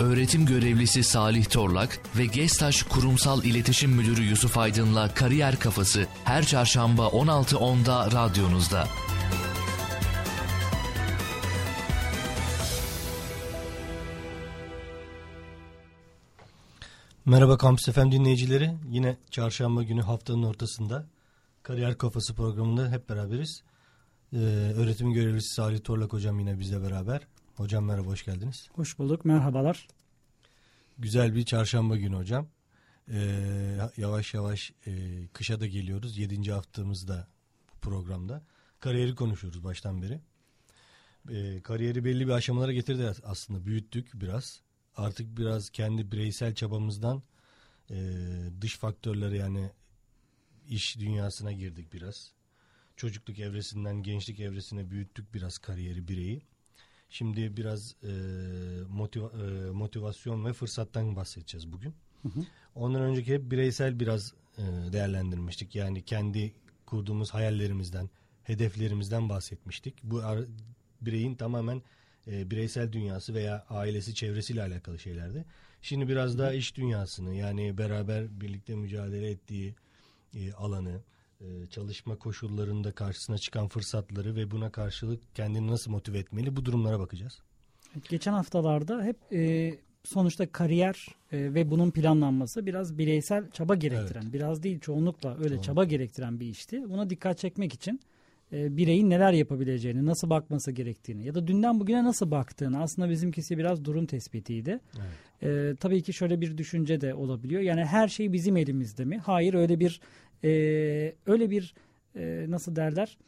öğretim görevlisi Salih Torlak ve Gestaş Kurumsal İletişim Müdürü Yusuf Aydın'la Kariyer Kafası her çarşamba 16.10'da radyonuzda. Merhaba Kampüs FM dinleyicileri. Yine çarşamba günü haftanın ortasında Kariyer Kafası programında hep beraberiz. Ee, öğretim görevlisi Salih Torlak hocam yine bizle beraber. Hocam merhaba hoş geldiniz. Hoş bulduk merhabalar. Güzel bir çarşamba günü hocam. Ee, yavaş yavaş e, kışa da geliyoruz. Yedinci haftamızda bu programda. Kariyeri konuşuyoruz baştan beri. Ee, kariyeri belli bir aşamalara getirdi aslında. Büyüttük biraz. Artık biraz kendi bireysel çabamızdan e, dış faktörlere yani iş dünyasına girdik biraz. Çocukluk evresinden gençlik evresine büyüttük biraz kariyeri bireyi. Şimdi biraz e, motiva, e, motivasyon ve fırsattan bahsedeceğiz bugün. Hı hı. Ondan önceki hep bireysel biraz e, değerlendirmiştik. Yani kendi kurduğumuz hayallerimizden, hedeflerimizden bahsetmiştik. Bu bireyin tamamen e, bireysel dünyası veya ailesi, çevresiyle alakalı şeylerdi. Şimdi biraz daha iş dünyasını yani beraber birlikte mücadele ettiği e, alanı, çalışma koşullarında karşısına çıkan fırsatları ve buna karşılık kendini nasıl motive etmeli bu durumlara bakacağız. Geçen haftalarda hep e, sonuçta kariyer e, ve bunun planlanması biraz bireysel çaba gerektiren, evet. biraz değil çoğunlukla öyle Çoğunluk. çaba gerektiren bir işti. Buna dikkat çekmek için e, bireyin neler yapabileceğini, nasıl bakması gerektiğini ya da dünden bugüne nasıl baktığını aslında bizimkisi biraz durum tespitiydi. Evet. E, tabii ki şöyle bir düşünce de olabiliyor. Yani her şey bizim elimizde mi? Hayır öyle bir e, öyle bir e, nasıl derler?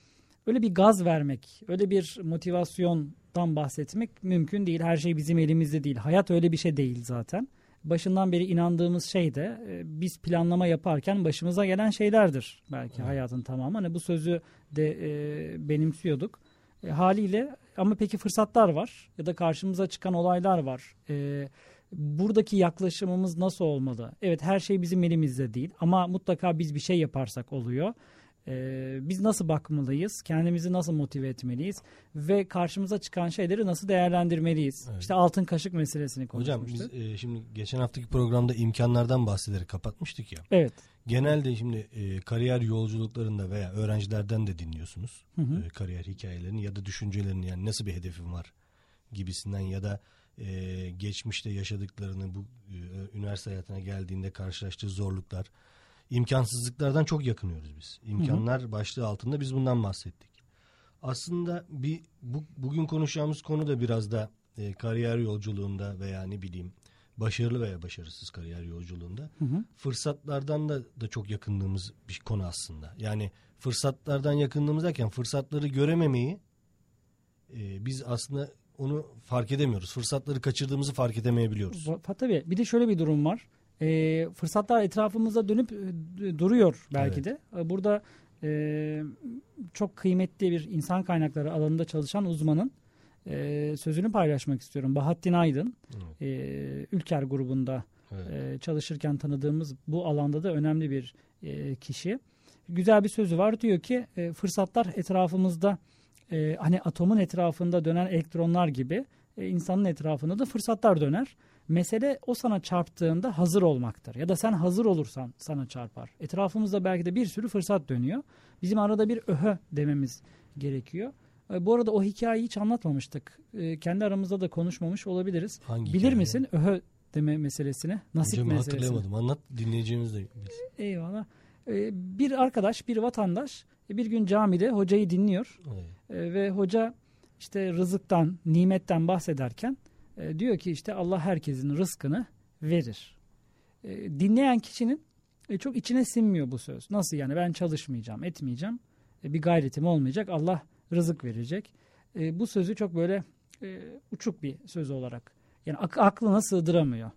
Öyle bir gaz vermek, öyle bir motivasyondan bahsetmek mümkün değil. Her şey bizim elimizde değil. Hayat öyle bir şey değil zaten başından beri inandığımız şey de e, biz planlama yaparken başımıza gelen şeylerdir belki evet. hayatın tamamı. Hani bu sözü de e, benimsiyorduk. E, haliyle ama peki fırsatlar var ya da karşımıza çıkan olaylar var. E, buradaki yaklaşımımız nasıl olmalı? Evet her şey bizim elimizde değil ama mutlaka biz bir şey yaparsak oluyor. Ee, biz nasıl bakmalıyız? Kendimizi nasıl motive etmeliyiz? Ve karşımıza çıkan şeyleri nasıl değerlendirmeliyiz? Evet. İşte altın kaşık meselesini konuşmuştuk. Hocam biz e, şimdi geçen haftaki programda imkanlardan bahsederek kapatmıştık ya. Evet. Genelde şimdi e, kariyer yolculuklarında veya öğrencilerden de dinliyorsunuz. Hı hı. E, kariyer hikayelerini ya da düşüncelerini yani nasıl bir hedefim var gibisinden ya da e, geçmişte yaşadıklarını bu e, üniversite hayatına geldiğinde karşılaştığı zorluklar imkansızlıklardan çok yakınıyoruz biz. İmkanlar hı hı. başlığı altında biz bundan bahsettik. Aslında bir bu, bugün konuşacağımız konu da biraz da e, kariyer yolculuğunda veya ne bileyim başarılı veya başarısız kariyer yolculuğunda hı hı. fırsatlardan da da çok yakındığımız bir konu aslında. Yani fırsatlardan yakındığımız derken fırsatları görememeyi e, biz aslında onu fark edemiyoruz. Fırsatları kaçırdığımızı fark edemeyebiliyoruz. Tabii bir de şöyle bir durum var e, fırsatlar etrafımızda dönüp e, duruyor belki evet. de. E, burada e, çok kıymetli bir insan kaynakları alanında çalışan uzmanın e, sözünü paylaşmak istiyorum. Bahattin Aydın, evet. e, Ülker grubunda evet. e, çalışırken tanıdığımız bu alanda da önemli bir e, kişi. Güzel bir sözü var diyor ki e, fırsatlar etrafımızda e, hani atomun etrafında dönen elektronlar gibi e, insanın etrafında da fırsatlar döner. Mesele o sana çarptığında hazır olmaktır. Ya da sen hazır olursan sana çarpar. Etrafımızda belki de bir sürü fırsat dönüyor. Bizim arada bir öhö dememiz gerekiyor. E, bu arada o hikayeyi hiç anlatmamıştık. E, kendi aramızda da konuşmamış olabiliriz. Hangi Bilir hikaye? misin öhö deme meselesini? Nasip Hocam meselesini. hatırlayamadım. Anlat dinleyeceğimiz de bilsin. Eyvallah. E, bir arkadaş, bir vatandaş bir gün camide hocayı dinliyor. Evet. Ve hoca işte rızıktan, nimetten bahsederken e, diyor ki işte Allah herkesin rızkını verir. E, dinleyen kişinin e, çok içine sinmiyor bu söz. Nasıl yani ben çalışmayacağım, etmeyeceğim. E, bir gayretim olmayacak. Allah rızık verecek. E, bu sözü çok böyle e, uçuk bir söz olarak yani ak- aklına sığdıramıyor.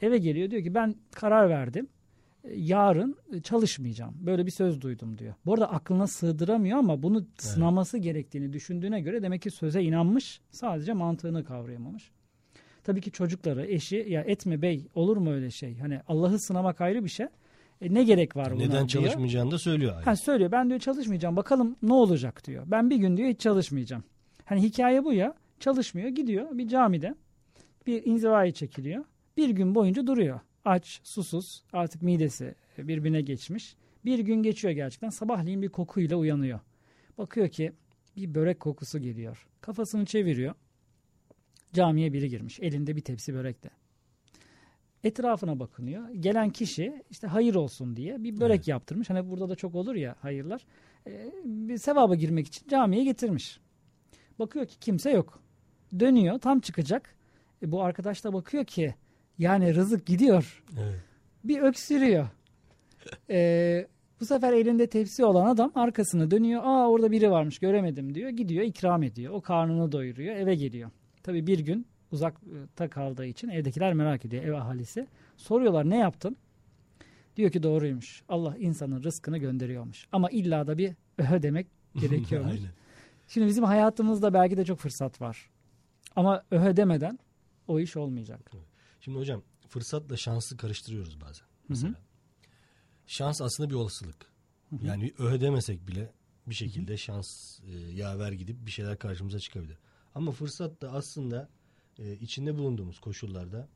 Eve geliyor diyor ki ben karar verdim. Yarın e, çalışmayacağım. Böyle bir söz duydum diyor. Bu arada aklına sığdıramıyor ama bunu evet. sınaması gerektiğini düşündüğüne göre demek ki söze inanmış. Sadece mantığını kavrayamamış. Tabii ki çocukları, eşi ya etme bey olur mu öyle şey? Hani Allah'ı sınamak ayrı bir şey. E, ne gerek var buna Neden çalışmayacağını da söylüyor. Ha, söylüyor ben diyor çalışmayacağım bakalım ne olacak diyor. Ben bir gün diyor hiç çalışmayacağım. Hani hikaye bu ya çalışmıyor gidiyor bir camide bir inzivaya çekiliyor. Bir gün boyunca duruyor. Aç, susuz, artık midesi birbirine geçmiş. Bir gün geçiyor gerçekten. Sabahleyin bir kokuyla uyanıyor. Bakıyor ki bir börek kokusu geliyor. Kafasını çeviriyor. Camiye biri girmiş. Elinde bir tepsi börek de. Etrafına bakınıyor. Gelen kişi işte hayır olsun diye bir börek Evet. yaptırmış. Hani burada da çok olur ya hayırlar. Ee, bir sevaba girmek için camiye getirmiş. Bakıyor ki kimse yok. Dönüyor tam çıkacak. E, bu arkadaş da bakıyor ki yani rızık gidiyor. Evet. Bir öksürüyor. Ee, bu sefer elinde tepsi olan adam arkasını dönüyor. Aa orada biri varmış göremedim diyor. Gidiyor ikram ediyor. O karnını doyuruyor eve geliyor. Tabii bir gün uzakta kaldığı için evdekiler merak ediyor ev ahalisi. Soruyorlar ne yaptın? Diyor ki doğruymuş. Allah insanın rızkını gönderiyormuş. Ama illa da bir öhe demek gerekiyormuş. Şimdi bizim hayatımızda belki de çok fırsat var. Ama öhe demeden o iş olmayacak. Şimdi hocam fırsatla şansı karıştırıyoruz bazen. hı. Mesela. Şans aslında bir olasılık. Yani öhe demesek bile bir şekilde şans e, yaver gidip bir şeyler karşımıza çıkabilir. Ama fırsat da aslında e, içinde bulunduğumuz koşullarda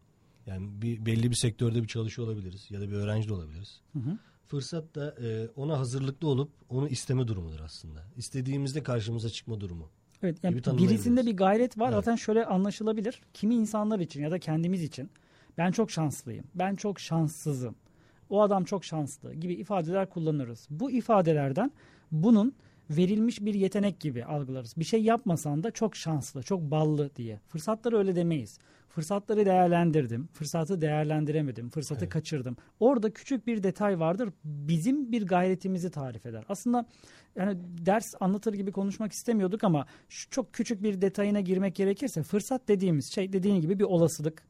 yani bir belli bir sektörde bir çalışıyor olabiliriz ya da bir öğrenci de olabiliriz. Hı hı. Fırsat da e, ona hazırlıklı olup onu isteme durumudur aslında. İstediğimizde karşımıza çıkma durumu. Evet, yani birisinde bir gayret var. Evet. Zaten şöyle anlaşılabilir. Kimi insanlar için ya da kendimiz için ben çok şanslıyım. Ben çok şanssızım. O adam çok şanslı gibi ifadeler kullanırız. Bu ifadelerden bunun verilmiş bir yetenek gibi algılarız. Bir şey yapmasan da çok şanslı, çok ballı diye. Fırsatları öyle demeyiz. Fırsatları değerlendirdim, fırsatı değerlendiremedim, fırsatı Evet. kaçırdım. Orada küçük bir detay vardır. Bizim bir gayretimizi tarif eder. Aslında yani ders anlatır gibi konuşmak istemiyorduk ama şu çok küçük bir detayına girmek gerekirse fırsat dediğimiz şey dediğin gibi bir olasılık.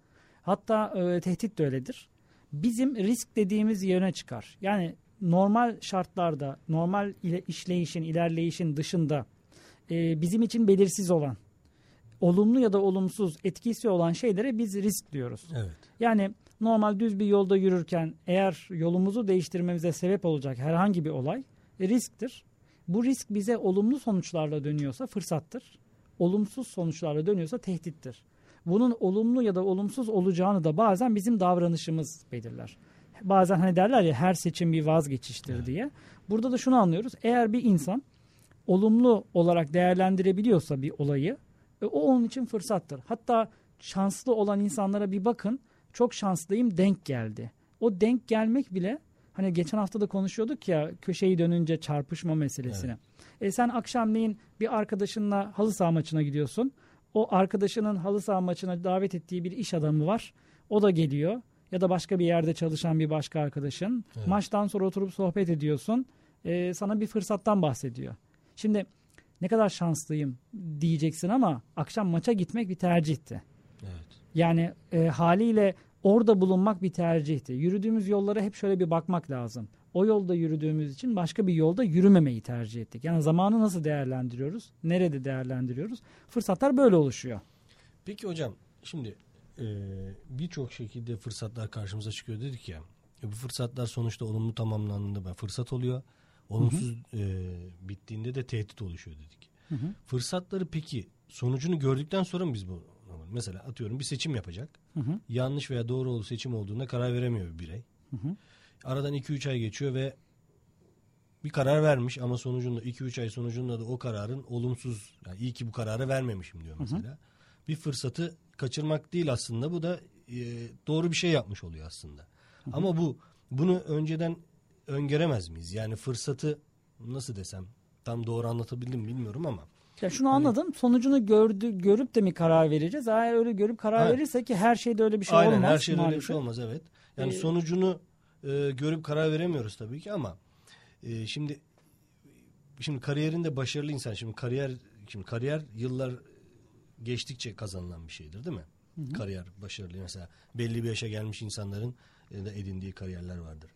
Hatta e, tehdit de öyledir. Bizim risk dediğimiz yöne çıkar. Yani normal şartlarda, normal ile işleyişin, ilerleyişin dışında e, bizim için belirsiz olan, olumlu ya da olumsuz etkisi olan şeylere biz risk diyoruz. Evet. Yani normal düz bir yolda yürürken eğer yolumuzu değiştirmemize sebep olacak herhangi bir olay e, risktir. Bu risk bize olumlu sonuçlarla dönüyorsa fırsattır. Olumsuz sonuçlarla dönüyorsa tehdittir. Bunun olumlu ya da olumsuz olacağını da bazen bizim davranışımız belirler. Bazen hani derler ya her seçim bir vazgeçiştir Evet. diye. Burada da şunu anlıyoruz. Eğer bir insan olumlu olarak değerlendirebiliyorsa bir olayı e, o onun için fırsattır. Hatta şanslı olan insanlara bir bakın. Çok şanslıyım denk geldi. O denk gelmek bile hani geçen hafta da konuşuyorduk ya köşeyi dönünce çarpışma meselesini. E sen akşamleyin bir arkadaşınla halı saha maçına gidiyorsun. O arkadaşının halı saha maçına davet ettiği bir iş adamı var. O da geliyor. Ya da başka bir yerde çalışan bir başka arkadaşın. Evet. Maçtan sonra oturup sohbet ediyorsun. E, sana bir fırsattan bahsediyor. Şimdi ne kadar şanslıyım diyeceksin ama akşam maça gitmek bir tercihti. Evet. Yani e, haliyle orada bulunmak bir tercihti. Yürüdüğümüz yollara hep şöyle bir bakmak lazım. O yolda yürüdüğümüz için başka bir yolda yürümemeyi tercih ettik. Yani zamanı nasıl değerlendiriyoruz? Nerede değerlendiriyoruz? Fırsatlar böyle oluşuyor. Peki hocam şimdi e, birçok şekilde fırsatlar karşımıza çıkıyor dedik ya. E, bu fırsatlar sonuçta olumlu tamamlandığında ben fırsat oluyor. Olumsuz e, bittiğinde de tehdit oluşuyor dedik. Hı hı. Fırsatları peki sonucunu gördükten sonra mı biz bu mesela atıyorum bir seçim yapacak. Hı hı. Yanlış veya doğru seçim olduğunda karar veremiyor bir birey. Hı hı. Aradan 2-3 ay geçiyor ve bir karar vermiş ama sonucunda 2-3 ay sonucunda da o kararın olumsuz yani iyi ki bu kararı vermemişim diyor mesela. Bir fırsatı kaçırmak değil aslında bu da e, doğru bir şey yapmış oluyor aslında. Ama bu bunu önceden öngöremez miyiz? Yani fırsatı nasıl desem tam doğru anlatabildim mi bilmiyorum ama Ya şunu anladım. Sonucunu gördü, görüp de mi karar vereceğiz? Eğer öyle görüp karar Aynen. verirsek ki her şeyde öyle bir şey Aynen olmaz. her şeyde öyle bir maalesef. şey olmaz evet. Yani Ee, sonucunu e, görüp karar veremiyoruz tabii ki ama e, şimdi şimdi kariyerinde başarılı insan şimdi kariyer şimdi kariyer yıllar geçtikçe kazanılan bir şeydir değil mi? Kariyer başarılı mesela belli bir yaşa gelmiş insanların e, de edindiği kariyerler vardır.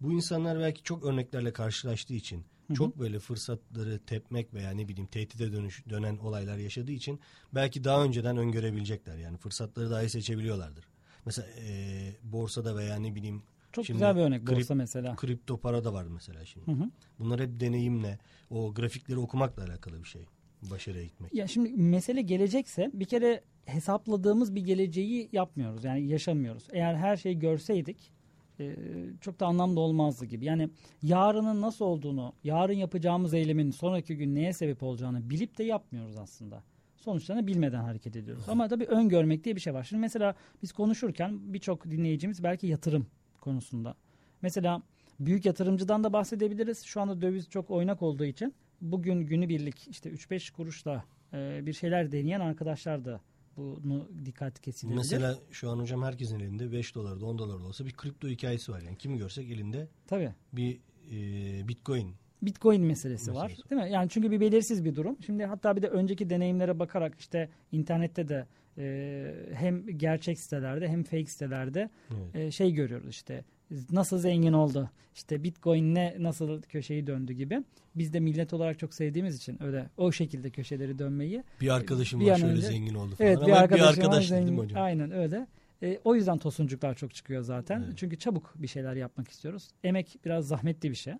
Bu insanlar belki çok örneklerle karşılaştığı için çok böyle fırsatları tepmek veya ne bileyim tehdide dönüş, dönen olaylar yaşadığı için belki daha önceden öngörebilecekler. Yani fırsatları daha iyi seçebiliyorlardır. Mesela e, borsada veya ne bileyim Çok şimdi güzel bir örnek krip- borsa mesela. Kripto para da var mesela şimdi. Hı hı. Bunlar hep deneyimle, o grafikleri okumakla alakalı bir şey. Başarıya gitmek? Ya şimdi mesele gelecekse bir kere hesapladığımız bir geleceği yapmıyoruz. Yani yaşamıyoruz. Eğer her şeyi görseydik e, çok da anlamlı olmazdı gibi. Yani yarının nasıl olduğunu, yarın yapacağımız eylemin sonraki gün neye sebep olacağını bilip de yapmıyoruz aslında. Sonuçlarını bilmeden hareket ediyoruz. Ama tabii öngörmek diye bir şey var. Şimdi mesela biz konuşurken birçok dinleyicimiz belki yatırım konusunda. Mesela büyük yatırımcıdan da bahsedebiliriz. Şu anda döviz çok oynak olduğu için bugün günübirlik işte 3-5 kuruşla e, bir şeyler deneyen arkadaşlar da bunu dikkat kesilebilir. Mesela şu an hocam herkesin elinde 5 dolar da 10 dolar da olsa bir kripto hikayesi var. Yani kimi görsek elinde Tabii. bir e, bitcoin Bitcoin meselesi Meselesi. var. Değil mi? Yani çünkü bir belirsiz bir durum. Şimdi hatta bir de önceki deneyimlere bakarak işte internette de e, hem gerçek sitelerde hem fake sitelerde Evet. e, şey görüyoruz işte nasıl zengin oldu işte bitcoin ne nasıl köşeyi döndü gibi biz de millet olarak çok sevdiğimiz için öyle o şekilde köşeleri dönmeyi bir arkadaşım Bir var şöyle önce- zengin oldu falan. evet Ama bir arkadaşım bir arkadaş var, değil mi zengin- hocam? aynen öyle E, o yüzden tosuncuklar çok çıkıyor zaten Evet. çünkü çabuk bir şeyler yapmak istiyoruz emek biraz zahmetli bir şey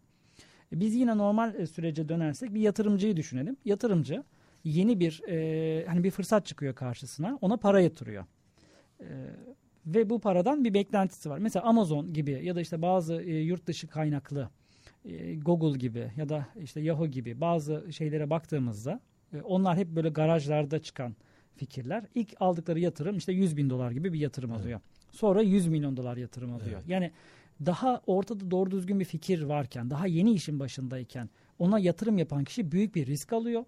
E, biz yine normal e, sürece dönersek bir yatırımcıyı düşünelim yatırımcı yeni bir e, hani bir fırsat çıkıyor karşısına ona para yatırıyor E, ve bu paradan bir beklentisi var. Mesela Amazon gibi ya da işte bazı e, yurt dışı kaynaklı e, Google gibi ya da işte Yahoo gibi bazı şeylere baktığımızda e, onlar hep böyle garajlarda çıkan fikirler. İlk aldıkları yatırım işte 100 bin dolar gibi bir yatırım Evet. alıyor. Sonra 100 milyon dolar yatırım alıyor. Evet. Yani daha ortada doğru düzgün bir fikir varken, daha yeni işin başındayken ona yatırım yapan kişi büyük bir risk alıyor.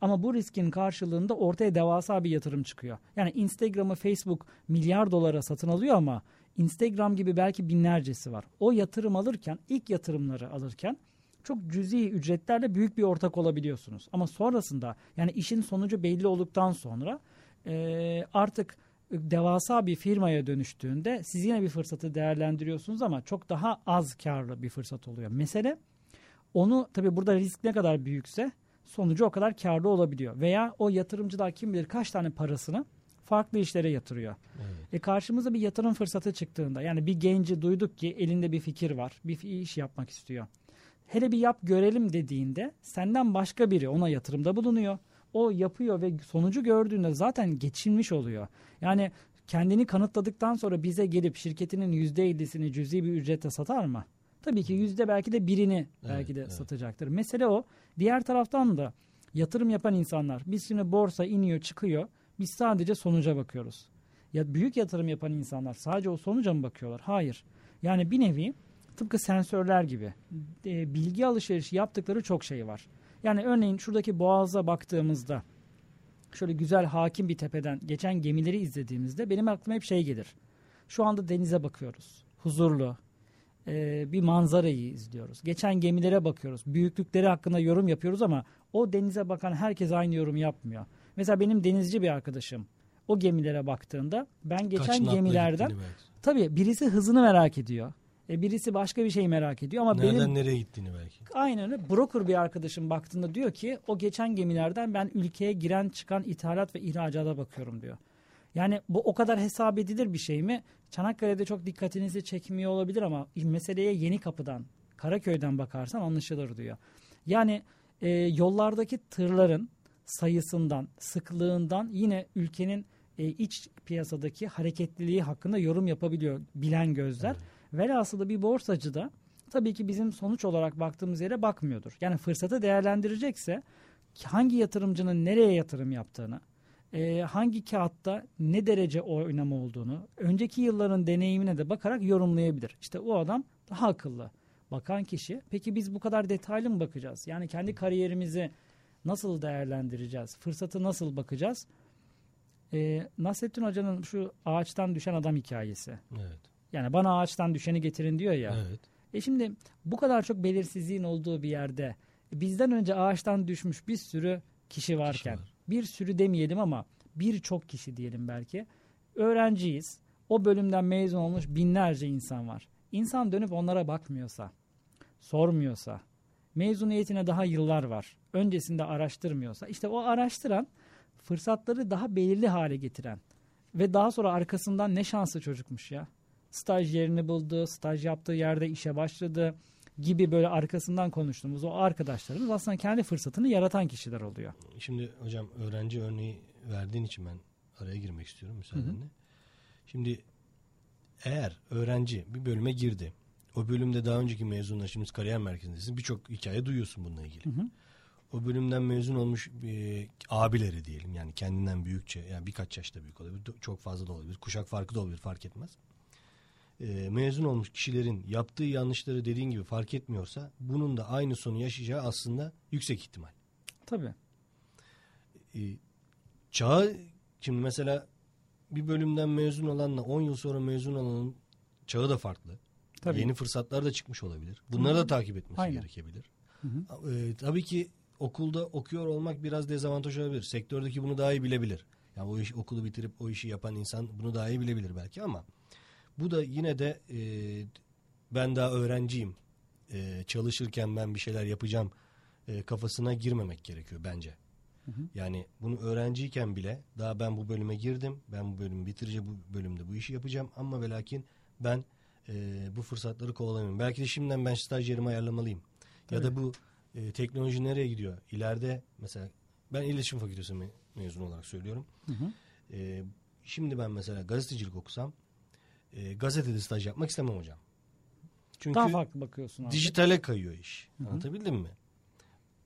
Ama bu riskin karşılığında ortaya devasa bir yatırım çıkıyor. Yani Instagram'ı Facebook milyar dolara satın alıyor ama Instagram gibi belki binlercesi var. O yatırım alırken, ilk yatırımları alırken çok cüzi ücretlerle büyük bir ortak olabiliyorsunuz. Ama sonrasında yani işin sonucu belli olduktan sonra e, artık devasa bir firmaya dönüştüğünde siz yine bir fırsatı değerlendiriyorsunuz ama çok daha az karlı bir fırsat oluyor. Mesele onu tabii burada risk ne kadar büyükse sonucu o kadar karlı olabiliyor. Veya o yatırımcılar kim bilir kaç tane parasını farklı işlere yatırıyor. Evet. E karşımıza bir yatırım fırsatı çıktığında yani bir genci duyduk ki elinde bir fikir var, bir iş yapmak istiyor. Hele bir yap görelim dediğinde senden başka biri ona yatırımda bulunuyor. O yapıyor ve sonucu gördüğünde zaten geçinmiş oluyor. Yani kendini kanıtladıktan sonra bize gelip şirketinin %50'sini cüzi bir ücrete satar mı? Tabii ki yüzde belki de birini belki de evet. satacaktır. Mesele o. Diğer taraftan da yatırım yapan insanlar biz şimdi borsa iniyor çıkıyor biz sadece sonuca bakıyoruz. Ya büyük yatırım yapan insanlar sadece o sonuca mı bakıyorlar? Hayır. Yani bir nevi tıpkı sensörler gibi e, bilgi alışverişi yaptıkları çok şey var. Yani örneğin şuradaki boğaza baktığımızda şöyle güzel hakim bir tepeden geçen gemileri izlediğimizde benim aklıma hep şey gelir. Şu anda denize bakıyoruz. Huzurlu, e, bir manzarayı izliyoruz. Geçen gemilere bakıyoruz. Büyüklükleri hakkında yorum yapıyoruz ama o denize bakan herkes aynı yorum yapmıyor. Mesela benim denizci bir arkadaşım o gemilere baktığında ben geçen Kaç nakla gemilerden tabii birisi hızını merak ediyor. E, birisi başka bir şey merak ediyor ama Nereden benim nereye gittiğini belki. Aynen öyle. Broker bir arkadaşım baktığında diyor ki o geçen gemilerden ben ülkeye giren çıkan ithalat ve ihracata bakıyorum diyor. Yani bu o kadar hesap edilir bir şey mi? Çanakkale'de çok dikkatinizi çekmiyor olabilir ama meseleye yeni kapıdan, Karaköy'den bakarsan anlaşılır diyor. Yani e, yollardaki tırların sayısından, sıklığından yine ülkenin e, iç piyasadaki hareketliliği hakkında yorum yapabiliyor bilen gözler. Velhasılı bir borsacı da tabii ki bizim sonuç olarak baktığımız yere bakmıyordur. Yani fırsatı değerlendirecekse hangi yatırımcının nereye yatırım yaptığını, e, hangi kağıtta ne derece oynama olduğunu, önceki yılların deneyimine de bakarak yorumlayabilir. İşte o adam daha akıllı. Bakan kişi, peki biz bu kadar detaylı mı bakacağız? Yani kendi kariyerimizi nasıl değerlendireceğiz? Fırsatı nasıl bakacağız? E, Nasrettin Hoca'nın şu ağaçtan düşen adam hikayesi. Evet. Yani bana ağaçtan düşeni getirin diyor ya. Evet. E şimdi bu kadar çok belirsizliğin olduğu bir yerde bizden önce ağaçtan düşmüş bir sürü kişi varken var. Bir sürü demeyelim ama birçok kişi diyelim belki öğrenciyiz. O bölümden mezun olmuş binlerce insan var. İnsan dönüp onlara bakmıyorsa, sormuyorsa, mezuniyetine daha yıllar var. Öncesinde araştırmıyorsa işte o araştıran fırsatları daha belirli hale getiren ve daha sonra arkasından ne şanslı çocukmuş ya. Staj yerini buldu, staj yaptığı yerde işe başladı. Gibi böyle arkasından konuştuğumuz o arkadaşlarımız aslında kendi fırsatını yaratan kişiler oluyor. Şimdi hocam öğrenci örneği verdiğin için ben araya girmek istiyorum müsaadenle. Hı hı. Şimdi eğer öğrenci bir bölüme girdi. O bölümde daha önceki mezunlar şimdi kariyer merkezindesin. Birçok hikaye duyuyorsun bununla ilgili. Hı hı. O bölümden mezun olmuş e, abileri diyelim yani kendinden büyükçe yani birkaç yaşta büyük olabilir. Çok fazla da olabilir. Kuşak farkı da olabilir fark etmez. E, mezun olmuş kişilerin yaptığı yanlışları dediğin gibi fark etmiyorsa bunun da aynı sonu yaşayacağı aslında yüksek ihtimal. Tabii. E, çağı şimdi mesela bir bölümden mezun olanla 10 yıl sonra mezun olanın çağı da farklı. Tabii. Yeni fırsatlar da çıkmış olabilir. Bunları Hı-hı. da takip etmesi Aynen. gerekebilir. Hı E, tabii ki okulda okuyor olmak biraz dezavantaj olabilir. Sektördeki bunu daha iyi bilebilir. Yani o iş, okulu bitirip o işi yapan insan bunu daha iyi bilebilir belki ama bu da yine de e, ben daha öğrenciyim. E, çalışırken ben bir şeyler yapacağım e, kafasına girmemek gerekiyor bence. Hı hı. Yani bunu öğrenciyken bile daha ben bu bölüme girdim. Ben bu bölümü bitireceğim bu bölümde bu işi yapacağım ama ve lakin ben e, bu fırsatları kovalamıyorum. Belki de şimdiden ben stajyerimi ayarlamalıyım. Tabii. Ya da bu e, teknoloji nereye gidiyor? İleride mesela ben iletişim fakültesi me mezun olarak söylüyorum. Hı hı. E, şimdi ben mesela gazetecilik okusam e, gazetede staj yapmak istemem hocam. Çünkü Daha farklı bakıyorsun abi. dijitale kayıyor iş. Hı hı. Anlatabildim mi?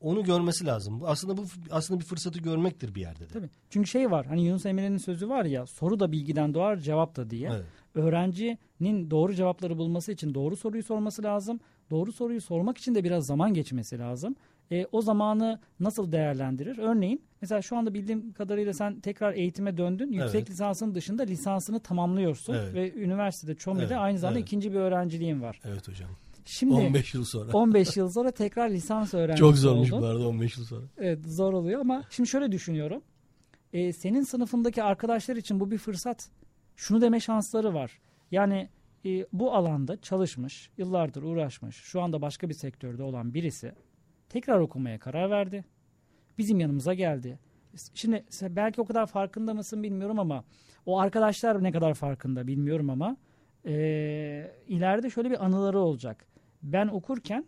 Onu görmesi lazım. Aslında bu aslında bir fırsatı görmektir bir yerde de. Tabii. Çünkü şey var. Hani Yunus Emre'nin sözü var ya, soru da bilgiden doğar, cevap da diye. Evet. Öğrencinin doğru cevapları bulması için doğru soruyu sorması lazım. Doğru soruyu sormak için de biraz zaman geçmesi lazım. E, o zamanı nasıl değerlendirir? Örneğin mesela şu anda bildiğim kadarıyla sen tekrar eğitime döndün. Yüksek evet. lisansın dışında lisansını tamamlıyorsun evet. ve üniversitede ÇOME'de evet. aynı zamanda evet. ikinci bir öğrenciliğin var. Evet hocam. Şimdi 15 yıl sonra. 15 yıl sonra tekrar lisans öğrencisi Çok zormuş oldun. bu arada 15 yıl sonra. Evet zor oluyor ama şimdi şöyle düşünüyorum. Ee, senin sınıfındaki arkadaşlar için bu bir fırsat. Şunu deme şansları var. Yani e, bu alanda çalışmış, yıllardır uğraşmış, şu anda başka bir sektörde olan birisi tekrar okumaya karar verdi. Bizim yanımıza geldi. Şimdi belki o kadar farkında mısın bilmiyorum ama o arkadaşlar ne kadar farkında bilmiyorum ama e, ileride şöyle bir anıları olacak. Ben okurken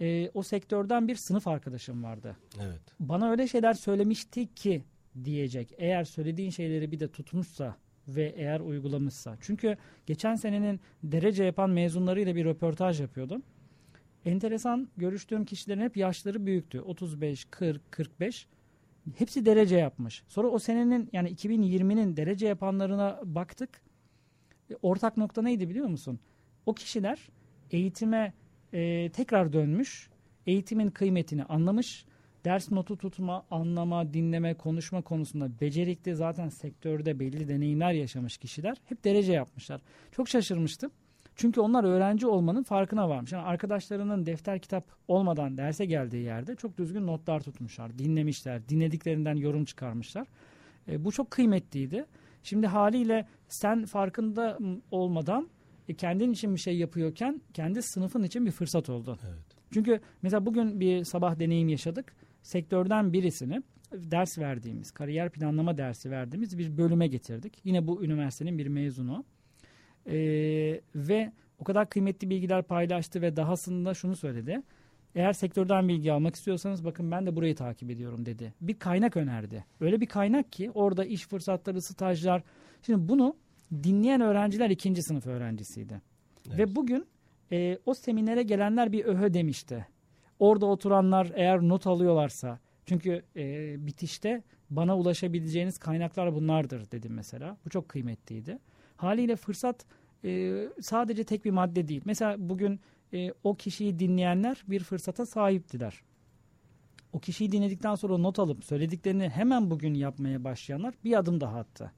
e, o sektörden bir sınıf arkadaşım vardı. Evet. Bana öyle şeyler söylemişti ki diyecek. Eğer söylediğin şeyleri bir de tutmuşsa ve eğer uygulamışsa. Çünkü geçen senenin derece yapan mezunlarıyla bir röportaj yapıyordum. Enteresan görüştüğüm kişilerin hep yaşları büyüktü. 35, 40, 45. Hepsi derece yapmış. Sonra o senenin yani 2020'nin derece yapanlarına baktık. E, ortak nokta neydi biliyor musun? O kişiler eğitime e, tekrar dönmüş, eğitimin kıymetini anlamış, ders notu tutma, anlama, dinleme, konuşma konusunda becerikli zaten sektörde belli deneyimler yaşamış kişiler hep derece yapmışlar. Çok şaşırmıştım. Çünkü onlar öğrenci olmanın farkına varmış. Yani arkadaşlarının defter kitap olmadan derse geldiği yerde çok düzgün notlar tutmuşlar, dinlemişler, dinlediklerinden yorum çıkarmışlar. E, bu çok kıymetliydi. Şimdi haliyle sen farkında olmadan e, kendin için bir şey yapıyorken kendi sınıfın için bir fırsat oldu. Evet. Çünkü mesela bugün bir sabah deneyim yaşadık. Sektörden birisini ders verdiğimiz, kariyer planlama dersi verdiğimiz bir bölüme getirdik. Yine bu üniversitenin bir mezunu. Ee, ve o kadar kıymetli bilgiler paylaştı ve dahasında şunu söyledi. Eğer sektörden bilgi almak istiyorsanız bakın ben de burayı takip ediyorum dedi. Bir kaynak önerdi. Öyle bir kaynak ki orada iş fırsatları, stajlar. Şimdi bunu dinleyen öğrenciler ikinci sınıf öğrencisiydi. Evet. Ve bugün e, o seminere gelenler bir öhö demişti. Orada oturanlar eğer not alıyorlarsa çünkü e, bitişte bana ulaşabileceğiniz kaynaklar bunlardır dedim mesela. Bu çok kıymetliydi. Haliyle fırsat e, sadece tek bir madde değil. Mesela bugün e, o kişiyi dinleyenler bir fırsata sahiptiler. O kişiyi dinledikten sonra not alıp söylediklerini hemen bugün yapmaya başlayanlar bir adım daha attı.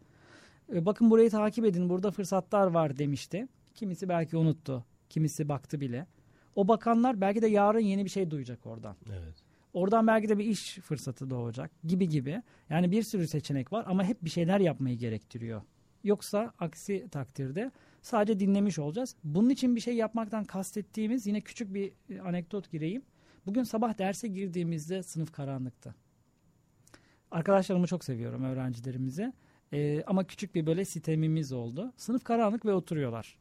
E, bakın burayı takip edin burada fırsatlar var demişti. Kimisi belki unuttu, kimisi baktı bile. O bakanlar belki de yarın yeni bir şey duyacak oradan. Evet. Oradan belki de bir iş fırsatı doğacak gibi gibi. Yani bir sürü seçenek var ama hep bir şeyler yapmayı gerektiriyor. Yoksa aksi takdirde sadece dinlemiş olacağız. Bunun için bir şey yapmaktan kastettiğimiz yine küçük bir e, anekdot gireyim. Bugün sabah derse girdiğimizde sınıf karanlıktı. Arkadaşlarımı çok seviyorum öğrencilerimizi. Ee, ama küçük bir böyle sitemimiz oldu. Sınıf karanlık ve oturuyorlar.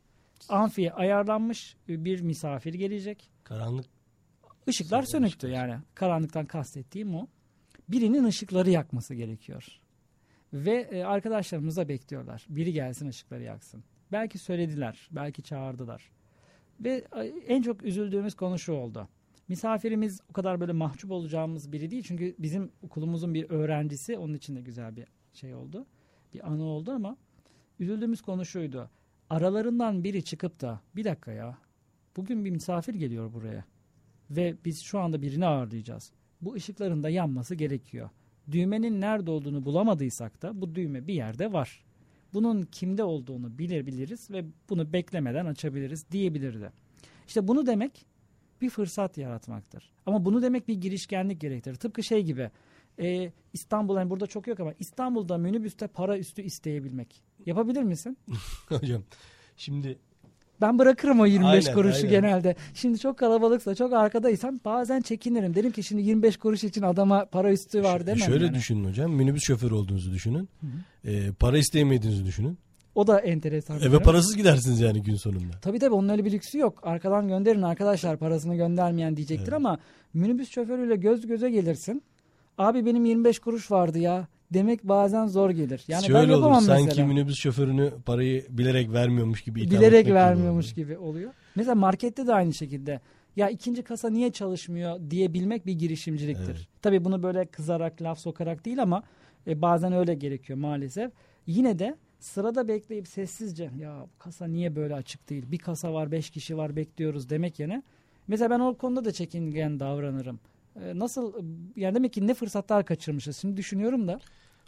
amfiye ayarlanmış bir misafir gelecek. Karanlık. Işıklar sönüktü yani. Karanlıktan kastettiğim o. Birinin ışıkları yakması gerekiyor. Ve e, arkadaşlarımız da bekliyorlar. Biri gelsin ışıkları yaksın. Belki söylediler, belki çağırdılar. Ve en çok üzüldüğümüz konu şu oldu. Misafirimiz o kadar böyle mahcup olacağımız biri değil. Çünkü bizim okulumuzun bir öğrencisi. Onun için de güzel bir şey oldu. Bir anı oldu ama üzüldüğümüz konu şuydu. Aralarından biri çıkıp da bir dakika ya bugün bir misafir geliyor buraya. Ve biz şu anda birini ağırlayacağız. Bu ışıkların da yanması gerekiyor. Düğmenin nerede olduğunu bulamadıysak da bu düğme bir yerde var. Bunun kimde olduğunu bilir biliriz ve bunu beklemeden açabiliriz diyebilirdi. İşte bunu demek bir fırsat yaratmaktır. Ama bunu demek bir girişkenlik gerektirir. Tıpkı şey gibi e, İstanbul yani burada çok yok ama İstanbul'da minibüste para üstü isteyebilmek. Yapabilir misin? Hocam şimdi ben bırakırım o 25 Aynen, kuruşu aynen. genelde. Şimdi çok kalabalıksa, çok arkadaysam bazen çekinirim. Derim ki şimdi 25 kuruş için adama para üstü var demem şöyle yani. düşünün hocam. Minibüs şoförü olduğunuzu düşünün. Ee, para isteyemediğinizi düşünün. O da enteresan. Eve parasız gidersiniz yani gün sonunda. Tabii tabii onun öyle bir lüksü yok. Arkadan gönderin arkadaşlar parasını göndermeyen diyecektir Evet. ama minibüs şoförüyle göz göze gelirsin. Abi benim 25 kuruş vardı ya demek bazen zor gelir. Yani ben Şöyle olur yapamam sanki mesela. minibüs şoförünü parayı bilerek vermiyormuş gibi itham bilerek etmek gibi vermiyormuş oluyor. gibi oluyor. Mesela markette de aynı şekilde. Ya ikinci kasa niye çalışmıyor diyebilmek bir girişimciliktir. Evet. Tabii bunu böyle kızarak, laf sokarak değil ama e, bazen öyle gerekiyor maalesef. Yine de sırada bekleyip sessizce ya bu kasa niye böyle açık değil? Bir kasa var, beş kişi var bekliyoruz demek yerine. Mesela ben o konuda da çekingen davranırım. E, Nasıl yani demek ki ne fırsatlar kaçırmışız. Şimdi düşünüyorum da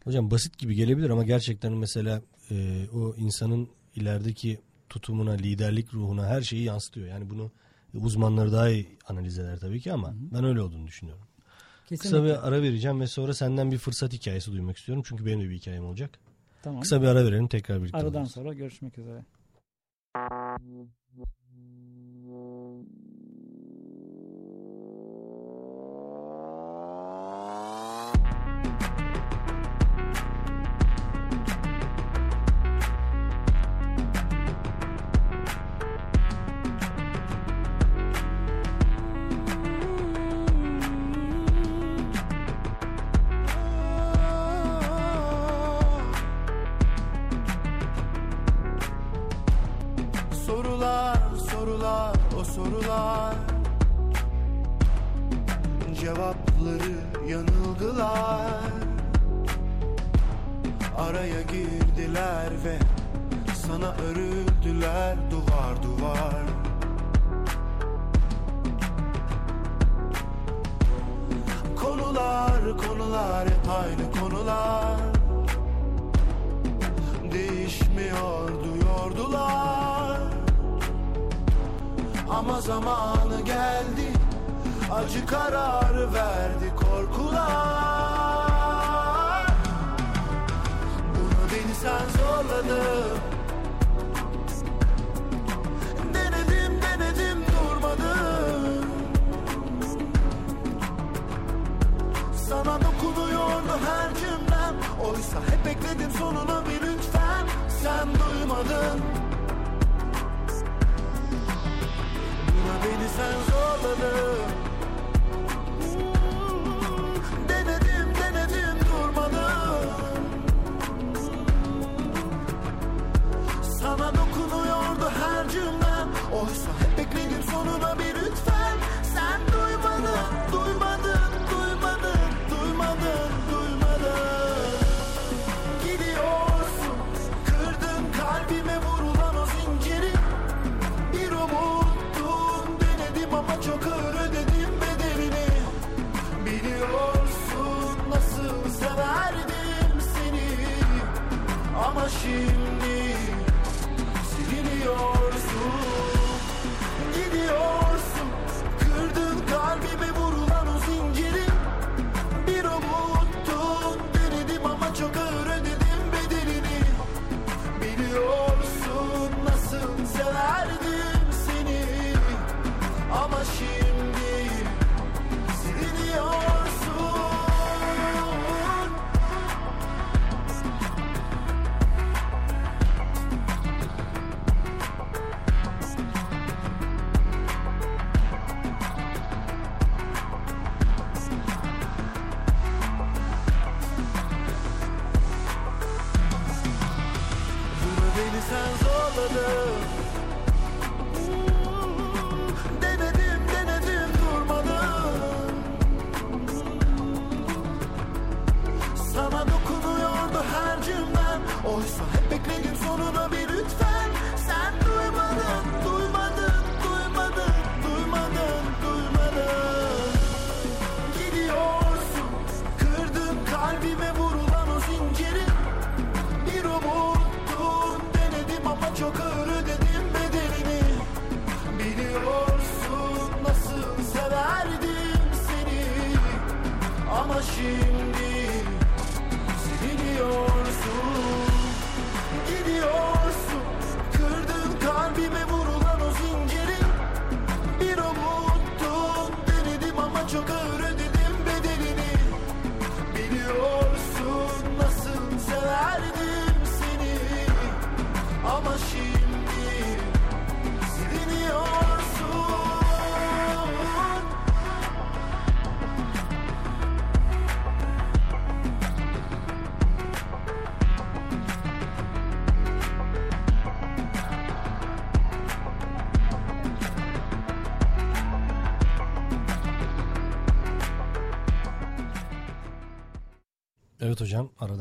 Hocam basit gibi gelebilir ama gerçekten mesela e, o insanın ilerideki tutumuna, liderlik ruhuna her şeyi yansıtıyor. Yani bunu uzmanları daha iyi analiz eder tabii ki ama ben öyle olduğunu düşünüyorum. kesinlikle. Kısa bir ara vereceğim ve sonra senden bir fırsat hikayesi duymak istiyorum. Çünkü benim de bir hikayem olacak. tamam. Kısa bir ara verelim tekrar birlikte Aradan oluruz. sonra görüşmek üzere. Ama zamanı geldi Acı kararı verdi korkular. Bunu beni sen zorladın. Denedim denedim durmadım. Sana dokunuyordu her cümlem? Oysa hep bekledim sonuna bir lütfen. Sen duymadın beni sen zorladın Ama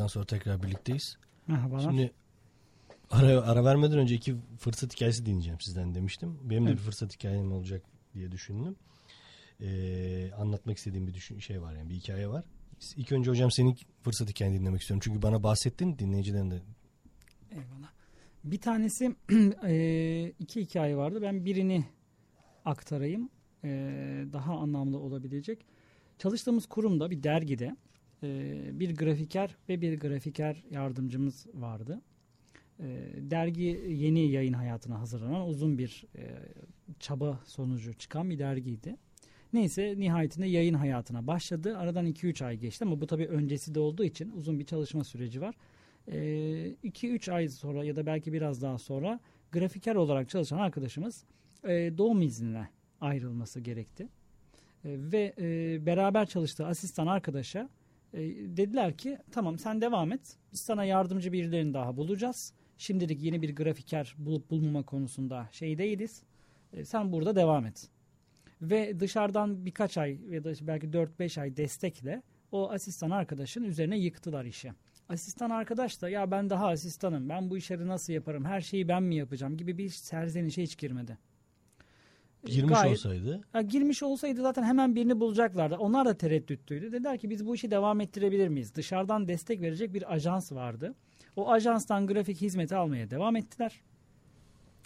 aradan sonra tekrar birlikteyiz. Merhabalar. Şimdi ara, ara vermeden önce iki fırsat hikayesi dinleyeceğim sizden demiştim. Benim de bir fırsat hikayem olacak diye düşündüm. Ee, anlatmak istediğim bir düşün, şey var yani bir hikaye var. İlk önce hocam senin fırsat hikayeni dinlemek istiyorum. Çünkü bana bahsettin dinleyicilerin de Eyvallah. Bir tanesi e, iki hikaye vardı. Ben birini aktarayım. E, daha anlamlı olabilecek. Çalıştığımız kurumda bir dergide bir grafiker ve bir grafiker yardımcımız vardı. E, dergi yeni yayın hayatına hazırlanan uzun bir e, çaba sonucu çıkan bir dergiydi. Neyse nihayetinde yayın hayatına başladı. Aradan 2-3 ay geçti ama bu tabii öncesi de olduğu için uzun bir çalışma süreci var. 2-3 ay sonra ya da belki biraz daha sonra grafiker olarak çalışan arkadaşımız e, doğum iznine ayrılması gerekti. Ve e, beraber çalıştığı asistan arkadaşa e, dediler ki tamam sen devam et. Biz sana yardımcı birilerini daha bulacağız. Şimdilik yeni bir grafiker bulup bulmama konusunda şey değiliz. E, sen burada devam et. Ve dışarıdan birkaç ay ya da belki 4-5 ay destekle o asistan arkadaşın üzerine yıktılar işi. Asistan arkadaş da ya ben daha asistanım ben bu işleri nasıl yaparım her şeyi ben mi yapacağım gibi bir serzenişe hiç girmedi. Girmiş Gayet- olsaydı Ha, girmiş olsaydı zaten hemen birini bulacaklardı. Onlar da tereddüttüydü. Dediler ki biz bu işi devam ettirebilir miyiz? Dışarıdan destek verecek bir ajans vardı. O ajanstan grafik hizmeti almaya devam ettiler.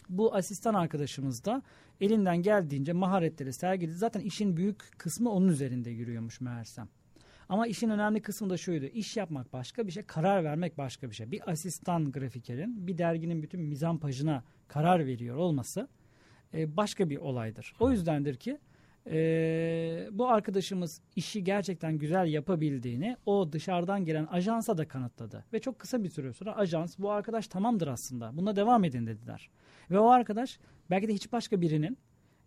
Bu asistan arkadaşımız da elinden geldiğince maharetleri sergiledi. Zaten işin büyük kısmı onun üzerinde yürüyormuş meğersem. Ama işin önemli kısmı da şuydu. İş yapmak başka bir şey, karar vermek başka bir şey. Bir asistan grafikerin bir derginin bütün mizampajına karar veriyor olması e, başka bir olaydır. O yüzdendir ki e, bu arkadaşımız işi gerçekten güzel yapabildiğini o dışarıdan gelen ajansa da kanıtladı. Ve çok kısa bir süre sonra ajans bu arkadaş tamamdır aslında buna devam edin dediler. Ve o arkadaş belki de hiç başka birinin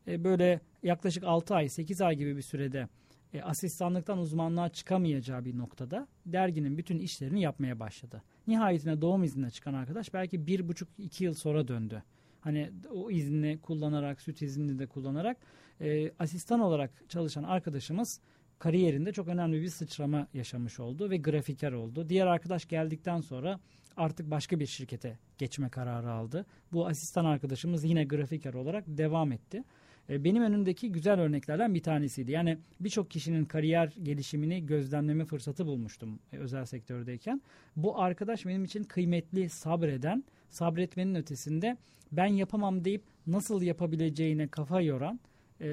e, böyle yaklaşık 6 ay 8 ay gibi bir sürede e, asistanlıktan uzmanlığa çıkamayacağı bir noktada derginin bütün işlerini yapmaya başladı. Nihayetinde doğum iznine çıkan arkadaş belki bir buçuk iki yıl sonra döndü. Hani o izni kullanarak, süt iznini de kullanarak e, asistan olarak çalışan arkadaşımız kariyerinde çok önemli bir sıçrama yaşamış oldu ve grafiker oldu. Diğer arkadaş geldikten sonra artık başka bir şirkete geçme kararı aldı. Bu asistan arkadaşımız yine grafiker olarak devam etti. E, Benim önümdeki güzel örneklerden bir tanesiydi. Yani birçok kişinin kariyer gelişimini gözlemleme fırsatı bulmuştum e, özel sektördeyken. Bu arkadaş benim için kıymetli, sabreden, sabretmenin ötesinde ben yapamam deyip nasıl yapabileceğine kafa yoran e,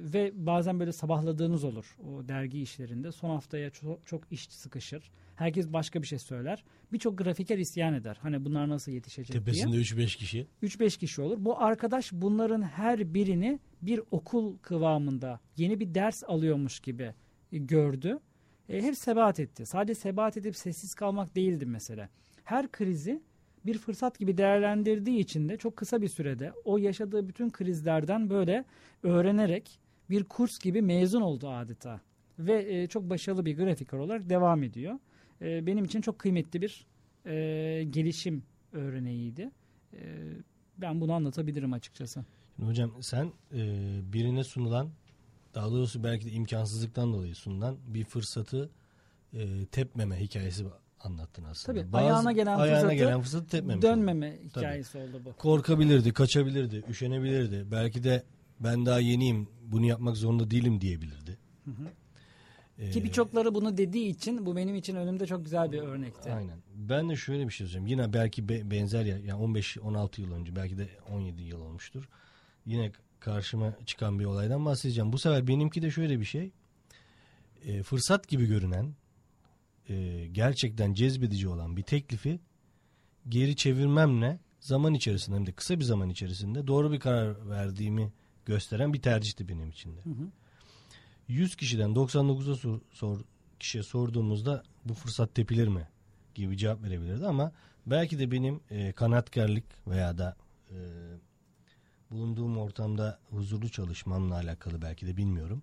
ve bazen böyle sabahladığınız olur o dergi işlerinde. Son haftaya çok, çok iş sıkışır. Herkes başka bir şey söyler. Birçok grafiker isyan eder. Hani bunlar nasıl yetişecek diye. tepesinde 3-5 kişi. 3-5 kişi olur. Bu arkadaş bunların her birini bir okul kıvamında yeni bir ders alıyormuş gibi e, gördü. E, hep sebat etti. Sadece sebat edip sessiz kalmak değildi mesele. Her krizi bir fırsat gibi değerlendirdiği için de çok kısa bir sürede o yaşadığı bütün krizlerden böyle öğrenerek bir kurs gibi mezun oldu adeta. Ve e, çok başarılı bir grafiker olarak devam ediyor. Benim için çok kıymetli bir gelişim örneğiydi. Ben bunu anlatabilirim açıkçası. Şimdi hocam sen e, birine sunulan daha doğrusu belki de imkansızlıktan dolayı sunulan bir fırsatı e, tepmeme hikayesi anlattın aslında. Tabii, ayağına gelen ayağına fırsatı gelen fırsatı tepmemiş. Dönmeme hikayesi oldu bu. Korkabilirdi, kaçabilirdi, üşenebilirdi. Belki de ben daha yeniyim, bunu yapmak zorunda değilim diyebilirdi. Ee, Ki birçokları bunu dediği için bu benim için önümde çok güzel bir örnekti. Aynen. Ben de şöyle bir şey söyleyeyim. Yine belki be- benzer ya yani 15-16 yıl önce belki de 17 yıl olmuştur. Yine karşıma çıkan bir olaydan bahsedeceğim. Bu sefer benimki de şöyle bir şey. E, fırsat gibi görünen e, gerçekten cezbedici olan bir teklifi geri çevirmemle zaman içerisinde hem de kısa bir zaman içerisinde doğru bir karar verdiğimi gösteren bir tercihti benim için de. 100 kişiden 99'a sor, sor, kişiye sorduğumuzda bu fırsat tepilir mi gibi cevap verebilirdi ama belki de benim e, kanatkarlık veya da e, bulunduğum ortamda huzurlu çalışmamla alakalı belki de bilmiyorum.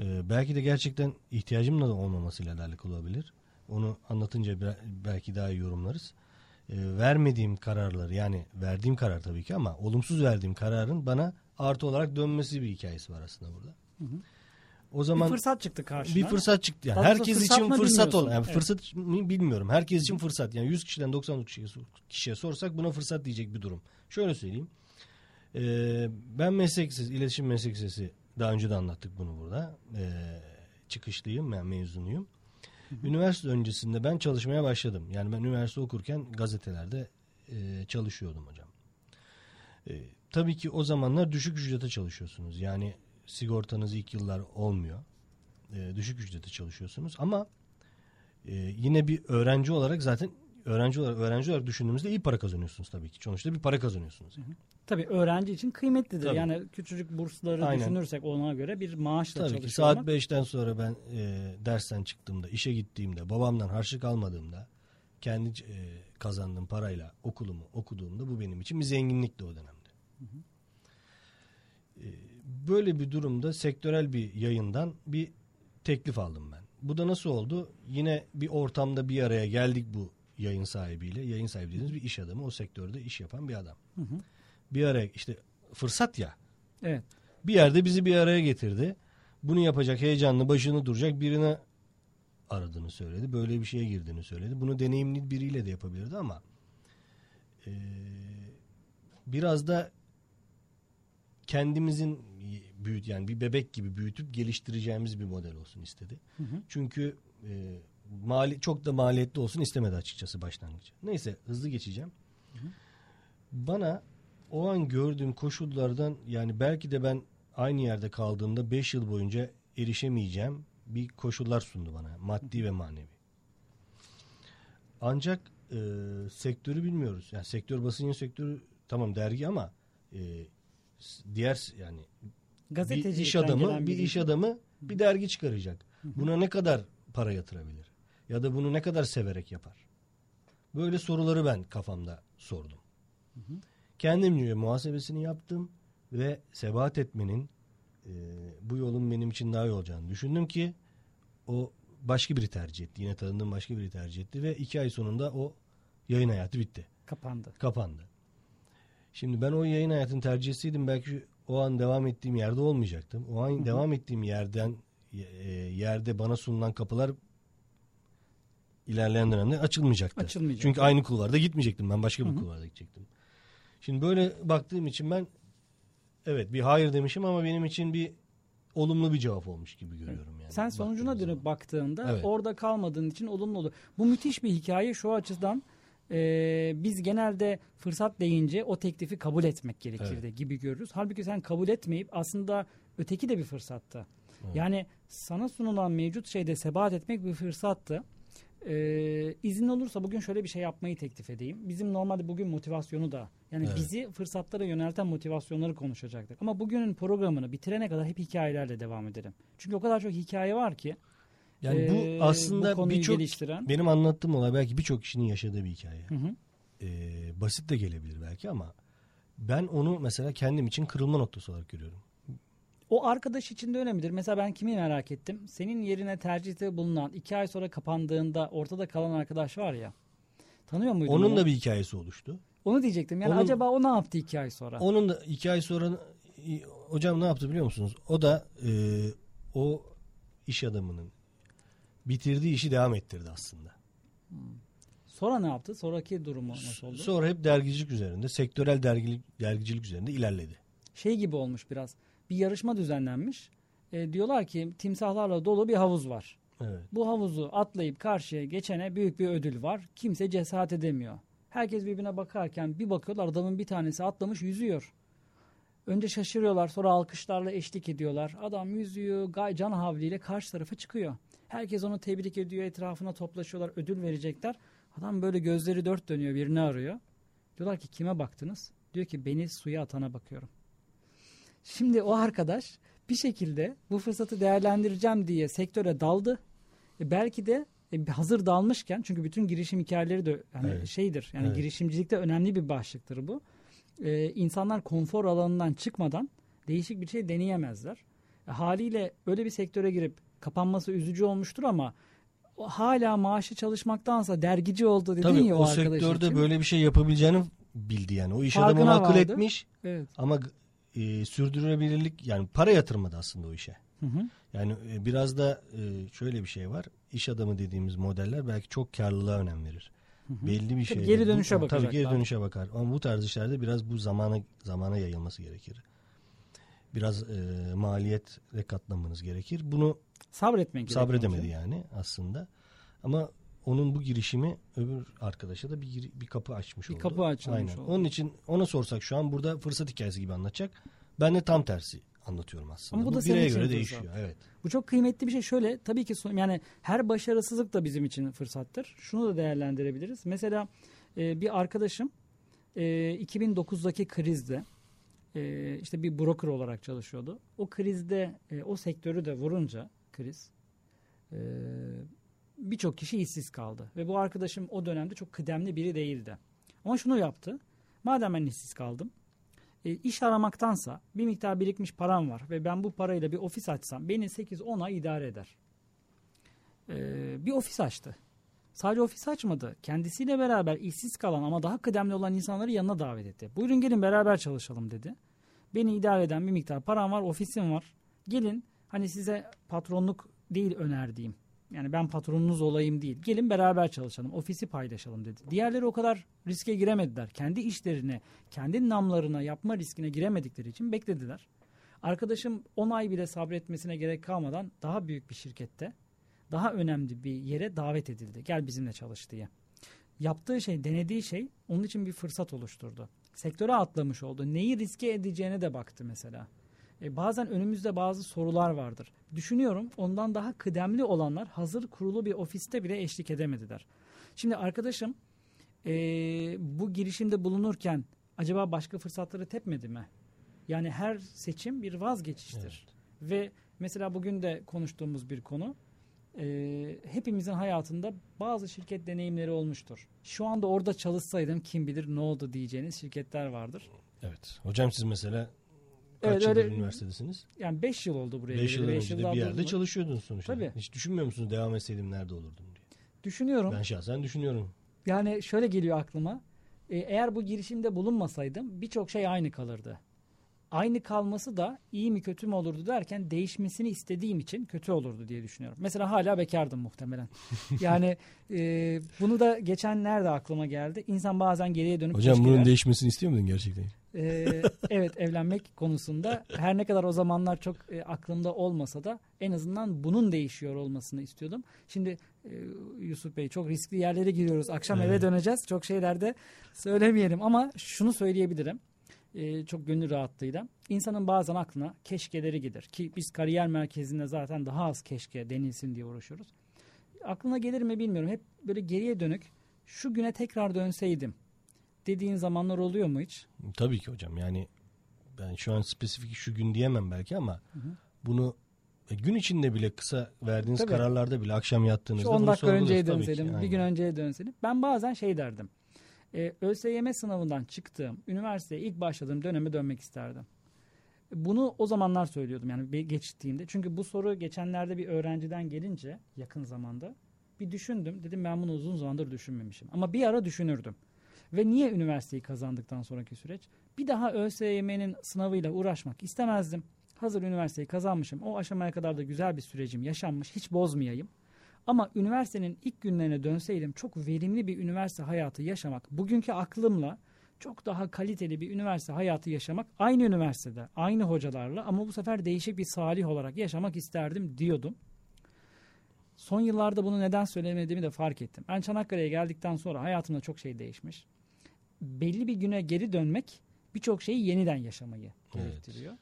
E, belki de gerçekten ihtiyacımla da olmamasıyla alakalı olabilir. Onu anlatınca be- belki daha iyi yorumlarız. E, vermediğim kararları yani verdiğim karar tabii ki ama olumsuz verdiğim kararın bana artı olarak dönmesi bir hikayesi var aslında burada. O zaman bir fırsat çıktı karşına. bir fırsat çıktı. Yani doğrusu herkes fırsat için fırsat olan. Yani Evet. fırsat mı bilmiyorum. Herkes için fırsat. Yani 100 kişiden 99 kişiye, kişiye sorsak buna fırsat diyecek bir durum. Şöyle söyleyeyim. Ee, ben meslek lisesi, iletişim meslek lisesi daha önce de anlattık bunu burada. Ee, çıkışlıyım, ben mezunuyum. Üniversite öncesinde ben çalışmaya başladım. Yani ben üniversite okurken gazetelerde e, çalışıyordum hocam. E, tabii ki o zamanlar düşük ücrete çalışıyorsunuz. Yani sigortanız ilk yıllar olmuyor. E, düşük ücrete çalışıyorsunuz ama e, yine bir öğrenci olarak zaten öğrenci olarak öğrenci olarak düşündüğümüzde iyi para kazanıyorsunuz tabii ki. Sonuçta bir para kazanıyorsunuz. yani. Tabii öğrenci için kıymetlidir. Tabii. Yani küçücük bursları Aynen. düşünürsek ona göre bir maaşla Tabii ki saat olmak- 5'ten sonra ben e, dersten çıktığımda, işe gittiğimde, babamdan harçlık almadığımda, kendi e, kazandığım parayla okulumu okuduğumda bu benim için bir zenginlikti o dönemde. E, böyle bir durumda sektörel bir yayından bir teklif aldım ben. Bu da nasıl oldu? Yine bir ortamda bir araya geldik bu yayın sahibiyle. Yayın sahibi dediğiniz bir iş adamı, o sektörde iş yapan bir adam. Bir araya işte fırsat ya. Evet. Bir yerde bizi bir araya getirdi. Bunu yapacak heyecanlı başını duracak birine aradığını söyledi. Böyle bir şeye girdiğini söyledi. Bunu deneyimli biriyle de yapabilirdi ama eee, biraz da kendimizin büyüt yani bir bebek gibi büyütüp geliştireceğimiz bir model olsun istedi. Çünkü eee, mali çok da maliyetli olsun istemedi açıkçası başlangıç. Neyse hızlı geçeceğim. Bana o an gördüğüm koşullardan yani belki de ben aynı yerde kaldığımda 5 yıl boyunca erişemeyeceğim bir koşullar sundu bana maddi ve manevi. Ancak e, sektörü bilmiyoruz. Yani sektör basın yayın sektörü tamam dergi ama e, diğer yani bir iş adamı bir iş adamı bir dergi çıkaracak. Buna ne kadar para yatırabilir? Ya da bunu ne kadar severek yapar? Böyle soruları ben kafamda sordum. Kendimce muhasebesini yaptım ve sebat etmenin e, bu yolun benim için daha iyi olacağını düşündüm ki o başka biri tercih etti. Yine tanıdığım başka biri tercih etti ve iki ay sonunda o yayın hayatı bitti. Kapandı. Kapandı. Şimdi ben o yayın hayatını tercih etseydim belki o an devam ettiğim yerde olmayacaktım. O an devam ettiğim yerden e, yerde bana sunulan kapılar ilerleyen dönemde açılmayacaktı. Açılmayacak. Çünkü aynı kulvarda gitmeyecektim. Ben başka bir kulvarda gidecektim. Şimdi böyle baktığım için ben evet bir hayır demişim ama benim için bir olumlu bir cevap olmuş gibi görüyorum yani. Sen sonucuna dönüp zaman. baktığında Evet. orada kalmadığın için olumlu olur. Bu müthiş bir hikaye şu açıdan e, biz genelde fırsat deyince o teklifi kabul etmek gerekirdi gibi görürüz. Halbuki sen kabul etmeyip aslında öteki de bir fırsattı. Yani sana sunulan mevcut şeyde sebat etmek bir fırsattı. Ee, izin olursa bugün şöyle bir şey yapmayı teklif edeyim. Bizim normalde bugün motivasyonu da yani Evet. bizi fırsatlara yönelten motivasyonları konuşacaktık. Ama bugünün programını bitirene kadar hep hikayelerle devam edelim. Çünkü o kadar çok hikaye var ki. Yani Ee, bu aslında bu konuyu birçok geliştiren. benim anlattığım olay belki birçok kişinin yaşadığı bir hikaye. Hı hı. Ee, basit de gelebilir belki ama ben onu mesela kendim için kırılma noktası olarak görüyorum. O arkadaş için de önemlidir. Mesela ben kimi merak ettim? Senin yerine tercihte bulunan iki ay sonra kapandığında ortada kalan arkadaş var ya. Tanıyor muydun Onun onu? da bir hikayesi oluştu. Onu diyecektim. Yani Onun- acaba o ne yaptı iki ay sonra? Onun da iki ay sonra hocam ne yaptı biliyor musunuz? O da e, o iş adamının bitirdiği işi devam ettirdi aslında. Sonra ne yaptı? Sonraki durumu nasıl oldu? Sonra hep dergicilik üzerinde, sektörel dergilik, dergicilik üzerinde ilerledi. şey gibi olmuş biraz. Bir yarışma düzenlenmiş. E, diyorlar ki timsahlarla dolu bir havuz var. Evet. Bu havuzu atlayıp karşıya geçene büyük bir ödül var. Kimse cesaret edemiyor. Herkes birbirine bakarken bir bakıyorlar adamın bir tanesi atlamış yüzüyor. Önce şaşırıyorlar sonra alkışlarla eşlik ediyorlar. Adam yüzüyor gay can havliyle karşı tarafa çıkıyor. Herkes onu tebrik ediyor etrafına toplaşıyorlar ödül verecekler. Adam böyle gözleri dört dönüyor birini arıyor. Diyorlar ki kime baktınız? Diyor ki beni suya atana bakıyorum. Şimdi o arkadaş bir şekilde bu fırsatı değerlendireceğim diye sektöre daldı. E belki de e, hazır dalmışken çünkü bütün girişim hikayeleri de hani Evet. şeydir. Yani Evet. girişimcilikte önemli bir başlıktır bu. E, insanlar konfor alanından çıkmadan değişik bir şey deneyemezler. E, haliyle öyle bir sektöre girip kapanması üzücü olmuştur ama hala maaşı çalışmaktansa dergici oldu dedin Tabii ya o, o sektörde için. böyle bir şey yapabileceğini bildi yani. O iş adamı Farkına akıl vardı. etmiş Evet. ama e, sürdürülebilirlik yani para yatırmadı aslında o işe. Hı hı. Yani e, biraz da e, şöyle bir şey var. İş adamı dediğimiz modeller belki çok karlılığa önem verir. Belli bir şey. geri dönüşe Tabii geri dönüşe bakar. Ama bu tarz işlerde biraz bu zamana zamana yayılması gerekir. Biraz e, maliyetle katlamanız gerekir. Bunu Sabretmek sabredemedi yani aslında. Ama onun bu girişimi öbür arkadaşa da bir bir kapı açmış Bir oldu. kapı açılmış Aynen. oldu. Onun için ona sorsak şu an burada fırsat hikayesi gibi anlatacak. Ben de tam tersi anlatıyorum aslında. Ama bu bu da senin bireye göre değişiyor. Evet. Bu çok kıymetli bir şey. Şöyle tabii ki son- yani her başarısızlık da bizim için fırsattır. Şunu da değerlendirebiliriz. Mesela e, bir arkadaşım e, 2009'daki krizde e, işte bir broker olarak çalışıyordu. O krizde e, o sektörü de vurunca kriz e, birçok kişi işsiz kaldı. Ve bu arkadaşım o dönemde çok kıdemli biri değildi. Ama şunu yaptı. Madem ben işsiz kaldım e, iş aramaktansa bir miktar birikmiş param var ve ben bu parayla bir ofis açsam beni 8-10 ay idare eder. E, bir ofis açtı. Sadece ofis açmadı. Kendisiyle beraber işsiz kalan ama daha kıdemli olan insanları yanına davet etti. Buyurun gelin beraber çalışalım dedi. Beni idare eden bir miktar param var, ofisim var. Gelin hani size patronluk değil önerdiğim. Yani ben patronunuz olayım değil. Gelin beraber çalışalım, ofisi paylaşalım dedi. Diğerleri o kadar riske giremediler. Kendi işlerine, kendi namlarına yapma riskine giremedikleri için beklediler. Arkadaşım 10 ay bile sabretmesine gerek kalmadan daha büyük bir şirkette, daha önemli bir yere davet edildi. Gel bizimle çalış diye. Yaptığı şey, denediği şey onun için bir fırsat oluşturdu. Sektöre atlamış oldu. Neyi riske edeceğine de baktı mesela. E, bazen önümüzde bazı sorular vardır. Düşünüyorum ondan daha kıdemli olanlar hazır kurulu bir ofiste bile eşlik edemediler. Şimdi arkadaşım e, bu girişimde bulunurken acaba başka fırsatları tepmedi mi? Yani her seçim bir vazgeçiştir. Ve mesela bugün de konuştuğumuz bir konu e, hepimizin hayatında bazı şirket deneyimleri olmuştur. Şu anda orada çalışsaydım kim bilir ne oldu diyeceğiniz şirketler vardır. Evet. Hocam siz mesela kaç Evet, yıldır öyle- üniversitedesiniz? Yani 5 yıl oldu buraya. 5 geleli. yıl önce de bir yerde bulundum. çalışıyordunuz sonuçta. Tabii. Hiç düşünmüyor musunuz devam etseydim nerede olurdum diye. Düşünüyorum. Ben şahsen düşünüyorum. Yani şöyle geliyor aklıma. E, eğer bu girişimde bulunmasaydım birçok şey aynı kalırdı. Aynı kalması da iyi mi kötü mü olurdu derken değişmesini istediğim için kötü olurdu diye düşünüyorum. Mesela hala bekardım muhtemelen. yani e, bunu da geçen nerede aklıma geldi. İnsan bazen geriye dönüp Hocam bunun der. değişmesini istiyor muydun gerçekten? Ee, evet evlenmek konusunda her ne kadar o zamanlar çok e, aklımda olmasa da en azından bunun değişiyor olmasını istiyordum. Şimdi e, Yusuf Bey çok riskli yerlere giriyoruz. Akşam eve Evet. döneceğiz. Çok şeyler de söylemeyelim ama şunu söyleyebilirim. E, çok gönül rahatlığıyla. İnsanın bazen aklına keşkeleri gelir ki biz kariyer merkezinde zaten daha az keşke denilsin diye uğraşıyoruz. Aklına gelir mi bilmiyorum. Hep böyle geriye dönük şu güne tekrar dönseydim dediğin zamanlar oluyor mu hiç? Tabii ki hocam yani ben şu an spesifik şu gün diyemem belki ama bunu e, gün içinde bile kısa verdiğiniz Tabii. kararlarda bile akşam yattığınızda Şu 10 bunu dakika önceye ki. dönseydim, bir Aynen. gün önceye dönseydim. Ben bazen şey derdim. E, ÖSYM sınavından çıktığım, üniversiteye ilk başladığım döneme dönmek isterdim. Bunu o zamanlar söylüyordum yani geçtiğimde. Çünkü bu soru geçenlerde bir öğrenciden gelince yakın zamanda bir düşündüm. Dedim ben bunu uzun zamandır düşünmemişim. Ama bir ara düşünürdüm. Ve niye üniversiteyi kazandıktan sonraki süreç? Bir daha ÖSYM'nin sınavıyla uğraşmak istemezdim. Hazır üniversiteyi kazanmışım. O aşamaya kadar da güzel bir sürecim yaşanmış. Hiç bozmayayım. Ama üniversitenin ilk günlerine dönseydim çok verimli bir üniversite hayatı yaşamak, bugünkü aklımla çok daha kaliteli bir üniversite hayatı yaşamak, aynı üniversitede, aynı hocalarla ama bu sefer değişik bir salih olarak yaşamak isterdim diyordum. Son yıllarda bunu neden söylemediğimi de fark ettim. Ben Çanakkale'ye geldikten sonra hayatımda çok şey değişmiş. Belli bir güne geri dönmek birçok şeyi yeniden yaşamayı Evet. gerektiriyor.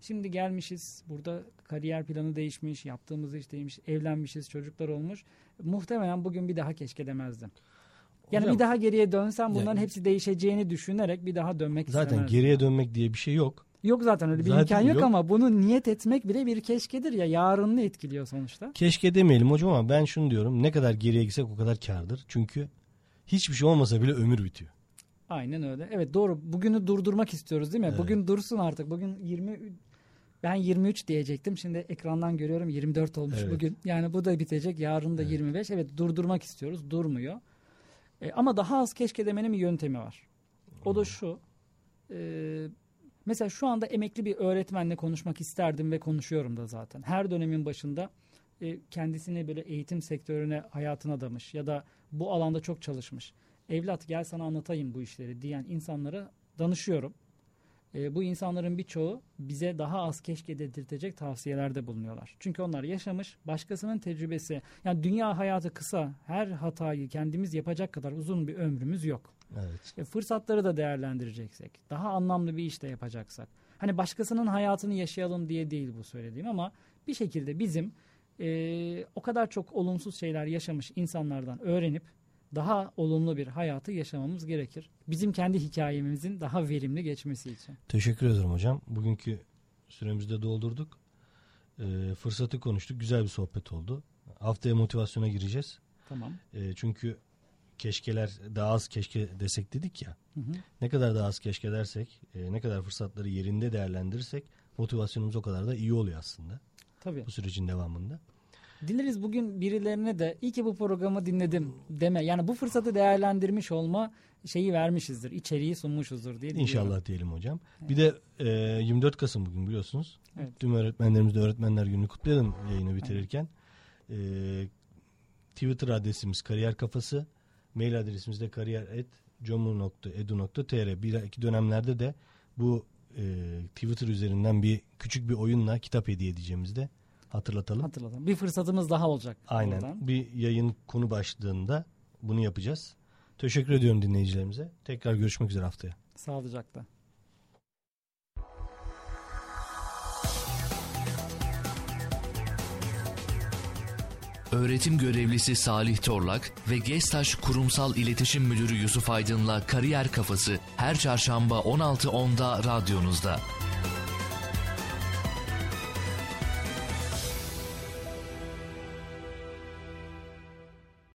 Şimdi gelmişiz. Burada kariyer planı değişmiş, yaptığımız iş değişmiş, evlenmişiz, çocuklar olmuş. Muhtemelen bugün bir daha keşke demezdim. Yani Hocam- bir daha geriye dönsem bunların Yani- hepsi değişeceğini düşünerek bir daha dönmek Zaten istemezdim. geriye dönmek diye bir şey yok. Yok zaten öyle bir Zaten imkan yok, yok. ama bunu niyet etmek bile bir keşkedir ya. Yarınını etkiliyor sonuçta. Keşke demeyelim hocam ama ben şunu diyorum. Ne kadar geriye gitsek o kadar kardır. Çünkü hiçbir şey olmasa bile ömür bitiyor. Aynen öyle. Evet doğru. Bugünü durdurmak istiyoruz değil mi? Evet. Bugün dursun artık. Bugün 20 ben 23 diyecektim. Şimdi ekrandan görüyorum 24 olmuş Evet. bugün. Yani bu da bitecek. Yarın da 25. Evet durdurmak istiyoruz. Durmuyor. E, ama daha az keşke demenin bir yöntemi var. O da şu. E, mesela şu anda emekli bir öğretmenle konuşmak isterdim ve konuşuyorum da zaten. Her dönemin başında e, kendisini böyle eğitim sektörüne hayatına adamış ya da bu alanda çok çalışmış. Evlat gel sana anlatayım bu işleri diyen insanlara danışıyorum. E, bu insanların birçoğu bize daha az keşke dedirtecek tavsiyelerde bulunuyorlar. Çünkü onlar yaşamış, başkasının tecrübesi. Yani dünya hayatı kısa, her hatayı kendimiz yapacak kadar uzun bir ömrümüz yok. Evet. E, fırsatları da değerlendireceksek, daha anlamlı bir iş de yapacaksak. Hani başkasının hayatını yaşayalım diye değil bu söylediğim ama bir şekilde bizim e, o kadar çok olumsuz şeyler yaşamış insanlardan öğrenip daha olumlu bir hayatı yaşamamız gerekir. Bizim kendi hikayemizin daha verimli geçmesi için. Teşekkür ederim hocam. Bugünkü süremizi de doldurduk. Ee, fırsatı konuştuk. Güzel bir sohbet oldu. Haftaya motivasyona gireceğiz. Tamam. Ee, çünkü keşkeler daha az keşke desek dedik ya. Hı hı. Ne kadar daha az keşke dersek, e, ne kadar fırsatları yerinde değerlendirirsek motivasyonumuz o kadar da iyi oluyor aslında Tabii. bu sürecin devamında. Dileriz bugün birilerine de iyi ki bu programı dinledim deme. Yani bu fırsatı değerlendirmiş olma şeyi vermişizdir. içeriği sunmuşuzdur diye. İnşallah diyelim hocam. Bir de e, 24 Kasım bugün biliyorsunuz. Evet. Tüm öğretmenlerimiz de Öğretmenler Günü'nü kutlayalım yayını bitirirken. E, Twitter adresimiz Kariyer Kafası. Mail adresimiz de kariyer.comu.edu.tr Bir iki dönemlerde de bu e, Twitter üzerinden bir küçük bir oyunla kitap hediye edeceğimizi de hatırlatalım. Hatırlatalım. Bir fırsatımız daha olacak. Aynen. oradan. Bir yayın konu başlığında bunu yapacağız. Teşekkür ediyorum dinleyicilerimize. Tekrar görüşmek üzere haftaya. Sağlıcakla. Öğretim görevlisi Salih Torlak ve Gestaş Kurumsal İletişim Müdürü Yusuf Aydın'la Kariyer Kafası her çarşamba 16.10'da radyonuzda.